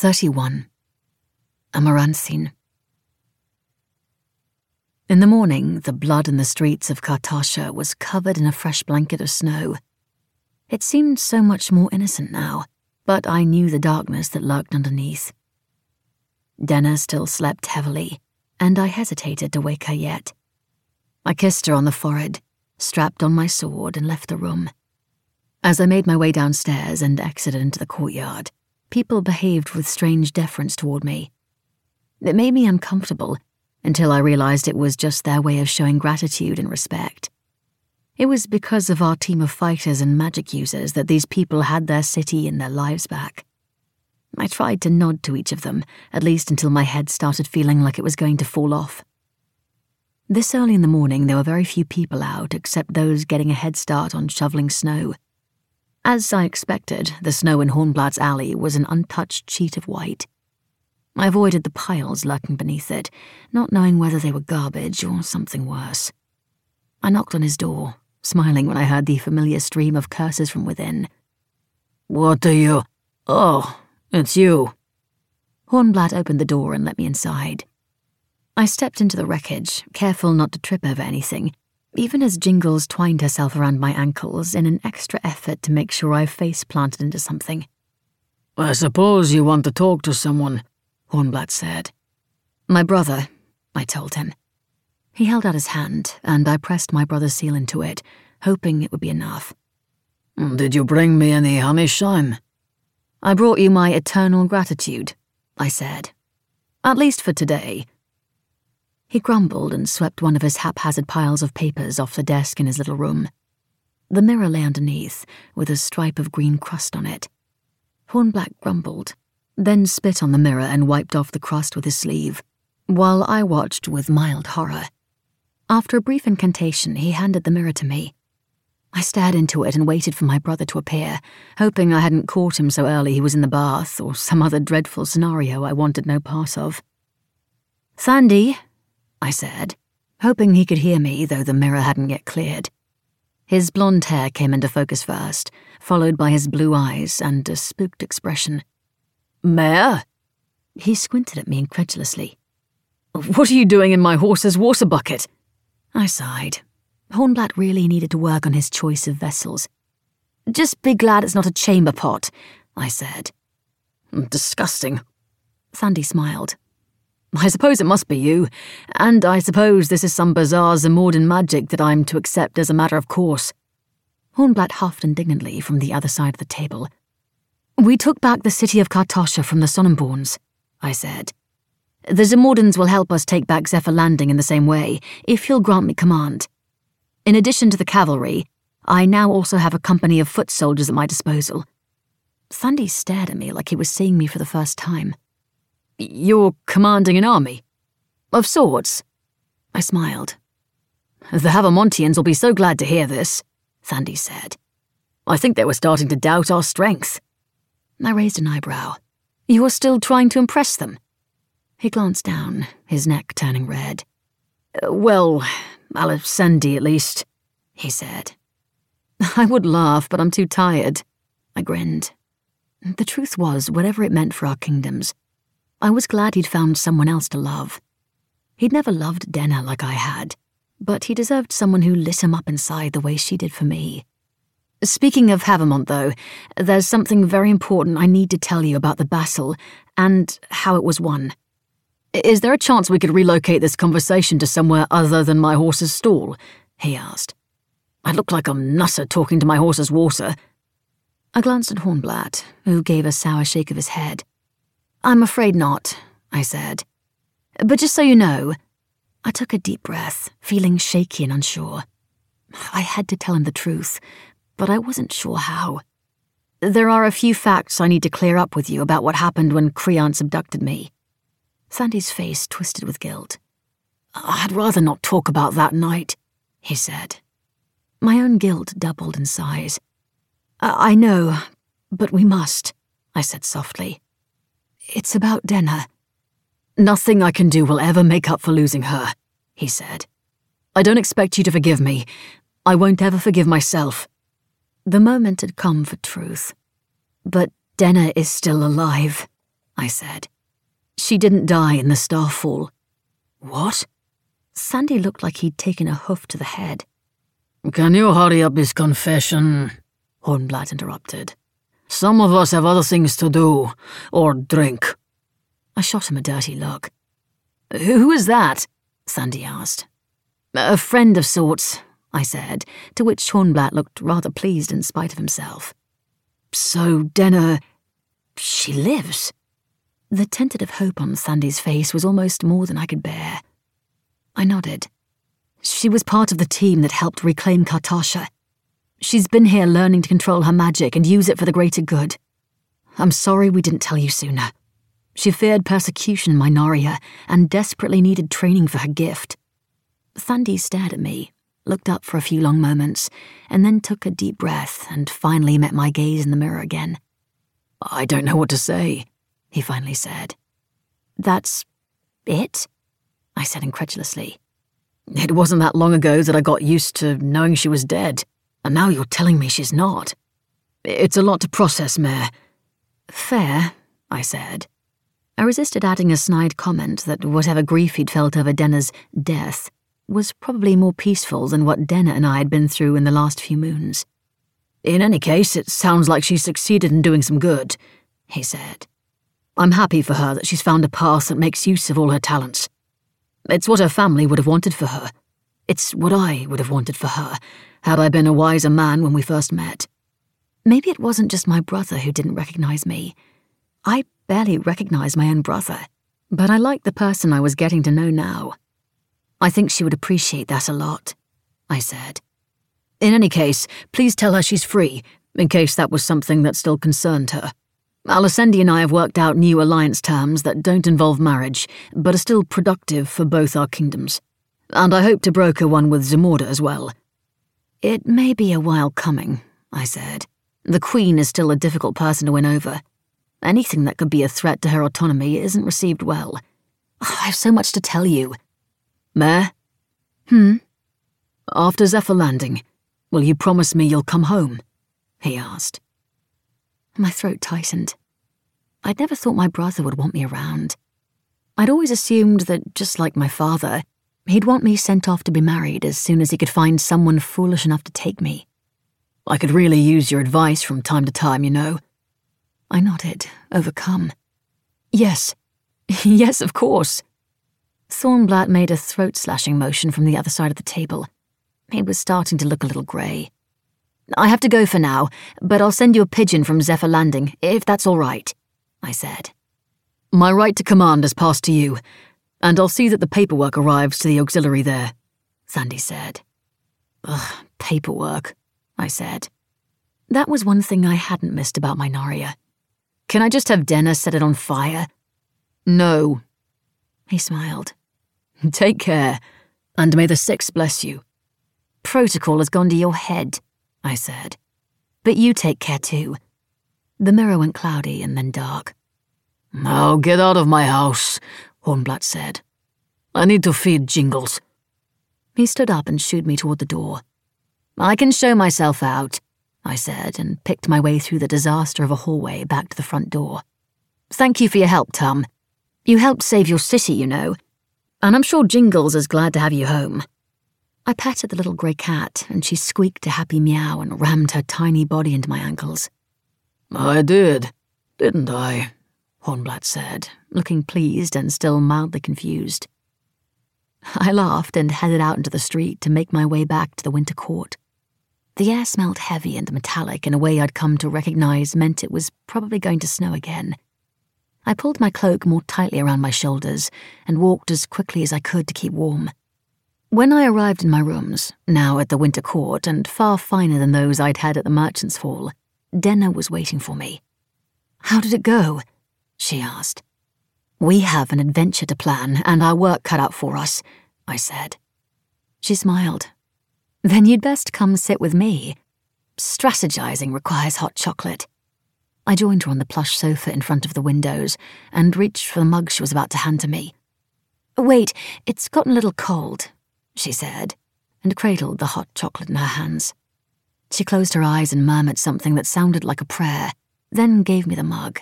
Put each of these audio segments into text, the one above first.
31. Amaranthine. In the morning, the blood in the streets of Kartasha was covered in a fresh blanket of snow. It seemed so much more innocent now, but I knew the darkness that lurked underneath. Denna still slept heavily, and I hesitated to wake her yet. I kissed her on the forehead, strapped on my sword, and left the room. As I made my way downstairs and exited into the courtyard, people behaved with strange deference toward me. It made me uncomfortable until I realized it was just their way of showing gratitude and respect. It was because of our team of fighters and magic users that these people had their city and their lives back. I tried to nod to each of them, at least until my head started feeling like it was going to fall off. This early in the morning, there were very few people out except those getting a head start on shoveling snow. As I expected, the snow in Hornblatt's alley was an untouched sheet of white. I avoided the piles lurking beneath it, not knowing whether they were garbage or something worse. I knocked on his door, smiling when I heard the familiar stream of curses from within. What do you. Oh, it's you. Hornblatt opened the door and let me inside. I stepped into the wreckage, careful not to trip over anything, even as Jingles twined herself around my ankles in an extra effort to make sure I face planted into something. I suppose you want to talk to someone, Hornblatt said. My brother, I told him. He held out his hand, and I pressed my brother's seal into it, hoping it would be enough. Mm, did you bring me any honey shine? I brought you my eternal gratitude, I said. At least for today. He grumbled and swept one of his haphazard piles of papers off the desk in his little room. The mirror lay underneath, with a stripe of green crust on it. Hornblatt grumbled, then spit on the mirror and wiped off the crust with his sleeve, while I watched with mild horror. After a brief incantation, he handed the mirror to me. I stared into it and waited for my brother to appear, hoping I hadn't caught him so early he was in the bath or some other dreadful scenario I wanted no part of. Sandy, I said, hoping he could hear me, though the mirror hadn't yet cleared. His blonde hair came into focus first, followed by his blue eyes and a spooked expression. Mare? He squinted at me incredulously. What are you doing in my horse's water bucket? I sighed. Hornblatt really needed to work on his choice of vessels. Just be glad it's not a chamber pot, I said. Disgusting. Sandy smiled. I suppose it must be you, and I suppose this is some bizarre Zamordan magic that I'm to accept as a matter of course. Hornblatt huffed indignantly from the other side of the table. We took back the city of Kartasha from the Sonnenborns, I said. The Zamordans will help us take back Zephyr Landing in the same way, if you'll grant me command. In addition to the cavalry, I now also have a company of foot soldiers at my disposal. Sandy stared at me like he was seeing me for the first time. You're commanding an army? Of sorts. I smiled. The Havamontians will be so glad to hear this, Sandy said. I think they were starting to doubt our strength. I raised an eyebrow. You are still trying to impress them? He glanced down, his neck turning red. Uh, well, Alisandi at least, he said. I would laugh, but I'm too tired. I grinned. The truth was, whatever it meant for our kingdoms, I was glad he'd found someone else to love. He'd never loved Denna like I had, but he deserved someone who lit him up inside the way she did for me. Speaking of Havamont, though, there's something very important I need to tell you about the battle and how it was won. Is there a chance we could relocate this conversation to somewhere other than my horse's stall? he asked. I look like I'm nutter talking to my horse's water. I glanced at Hornblatt, who gave a sour shake of his head. I'm afraid not, I said. But just so you know, I took a deep breath, feeling shaky and unsure. I had to tell him the truth, but I wasn't sure how. There are a few facts I need to clear up with you about what happened when Creance abducted me. Sandy's face twisted with guilt. I'd rather not talk about that night, he said. My own guilt doubled in size. I, I know, but we must, I said softly. It's about Denna. Nothing I can do will ever make up for losing her, he said. I don't expect you to forgive me. I won't ever forgive myself. The moment had come for truth. But Denna is still alive, I said. She didn't die in the starfall. What? Sandy looked like he'd taken a hoof to the head. Can you hurry up this confession? Hornblatt interrupted. Some of us have other things to do, or drink. I shot him a dirty look. Who is that? Sandy asked. A friend of sorts, I said, to which Hornblatt looked rather pleased in spite of himself. So, Denna. she lives? The tentative hope on Sandy's face was almost more than I could bear. I nodded. She was part of the team that helped reclaim Kartasha. She's been here learning to control her magic and use it for the greater good. I'm sorry we didn't tell you sooner. She feared persecution in Mynaria and desperately needed training for her gift. Sandy stared at me, looked up for a few long moments, and then took a deep breath and finally met my gaze in the mirror again. I don't know what to say, he finally said. That's it? I said incredulously. It wasn't that long ago that I got used to knowing she was dead, and now you're telling me she's not. It's a lot to process, Mare. Fair, I said. I resisted adding a snide comment that whatever grief he'd felt over Denna's death was probably more peaceful than what Denna and I had been through in the last few moons. In any case, it sounds like she's succeeded in doing some good, he said. I'm happy for her that she's found a path that makes use of all her talents. It's what her family would have wanted for her. It's what I would have wanted for her, had I been a wiser man when we first met. Maybe it wasn't just my brother who didn't recognize me. I barely recognized my own brother, but I liked the person I was getting to know now. I think she would appreciate that a lot, I said. In any case, please tell her she's free, in case that was something that still concerned her. Alicendi and I have worked out new alliance terms that don't involve marriage, but are still productive for both our kingdoms. And I hope to broker one with Zamorda as well. It may be a while coming, I said. The Queen is still a difficult person to win over. Anything that could be a threat to her autonomy isn't received well. Oh, I have so much to tell you. Mare? Hmm? After Zephyr Landing, will you promise me you'll come home? He asked. My throat tightened. I'd never thought my brother would want me around. I'd always assumed that, just like my father, he'd want me sent off to be married as soon as he could find someone foolish enough to take me. I could really use your advice from time to time, you know. I nodded, overcome. Yes. yes, of course. Hornblatt made a throat slashing motion from the other side of the table. He was starting to look a little grey. I have to go for now, but I'll send you a pigeon from Zephyr Landing, if that's all right, I said. My right to command has passed to you, and I'll see that the paperwork arrives to the auxiliary there, Sandy said. Ugh, paperwork, I said. That was one thing I hadn't missed about Mynaria. Can I just have Denna set it on fire? No. He smiled. Take care, and may the Six bless you. Protocol has gone to your head, I said. But you take care too. The mirror went cloudy and then dark. Now get out of my house, Hornblatt said. I need to feed Jingles. He stood up and shooed me toward the door. I can show myself out, I said, and picked my way through the disaster of a hallway back to the front door. Thank you for your help, Tom. You helped save your city, you know, and I'm sure Jingles is glad to have you home. I patted the little grey cat, and she squeaked a happy meow and rammed her tiny body into my ankles. I did, didn't I? Hornblatt said, looking pleased and still mildly confused. I laughed and headed out into the street to make my way back to the winter court. The air smelled heavy and metallic in a way I'd come to recognize meant it was probably going to snow again. I pulled my cloak more tightly around my shoulders and walked as quickly as I could to keep warm. When I arrived in my rooms, now at the Winter Court and far finer than those I'd had at the Merchant's Hall, Denna was waiting for me. How did it go? She asked. We have an adventure to plan and our work cut out for us, I said. She smiled. Then you'd best come sit with me. Strategizing requires hot chocolate. I joined her on the plush sofa in front of the windows and reached for the mug she was about to hand to me. Wait, it's gotten a little cold, she said, and cradled the hot chocolate in her hands. She closed her eyes and murmured something that sounded like a prayer, then gave me the mug.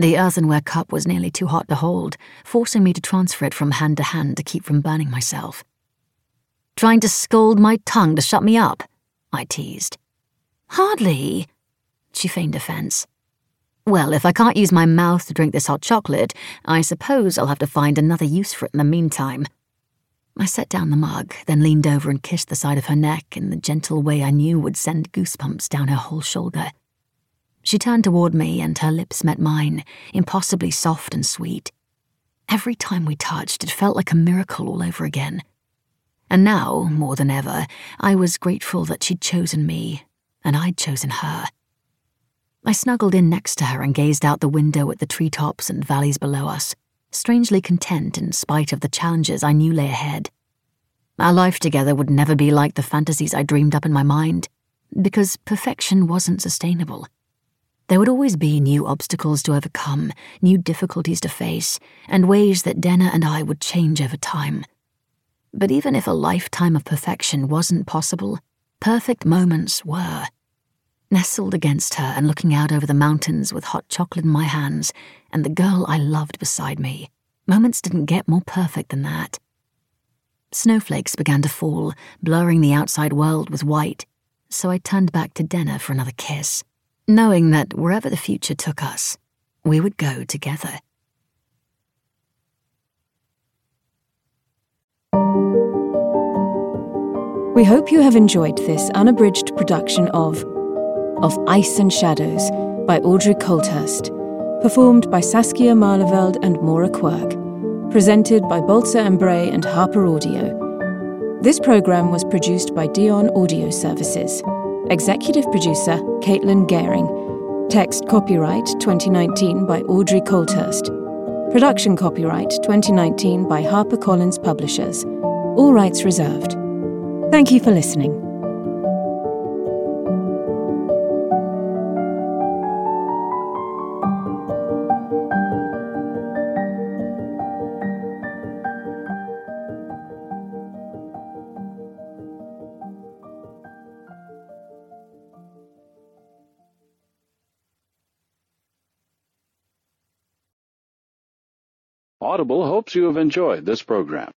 The earthenware cup was nearly too hot to hold, forcing me to transfer it from hand to hand to keep from burning myself. Trying to scold my tongue to shut me up, I teased. Hardly. She feigned offence. Well, if I can't use my mouth to drink this hot chocolate, I suppose I'll have to find another use for it in the meantime. I set down the mug, then leaned over and kissed the side of her neck in the gentle way I knew would send goosebumps down her whole shoulder. She turned toward me and her lips met mine, impossibly soft and sweet. Every time we touched, it felt like a miracle all over again. And now, more than ever, I was grateful that she'd chosen me, and I'd chosen her. I snuggled in next to her and gazed out the window at the treetops and valleys below us, strangely content in spite of the challenges I knew lay ahead. Our life together would never be like the fantasies I dreamed up in my mind, because perfection wasn't sustainable. There would always be new obstacles to overcome, new difficulties to face, and ways that Denna and I would change over time. But even if a lifetime of perfection wasn't possible, perfect moments were. Nestled against her and looking out over the mountains with hot chocolate in my hands and the girl I loved beside me, moments didn't get more perfect than that. Snowflakes began to fall, blurring the outside world with white, so I turned back to Denna for another kiss knowing that wherever the future took us, we would go together. We hope you have enjoyed this unabridged production of Of Ice and Shadows by Audrey Coulthurst, performed by Saskia Maarleveld and Maura Quirk, presented by Balzer and Bray and Harper Audio. This program was produced by Deyan Audio Services. Executive Producer Caitlin Gehring. Text copyright 2019 by Audrey Coulthurst. Production copyright 2019 by HarperCollins Publishers. All rights reserved. Thank you for listening. Audible hopes you have enjoyed this program.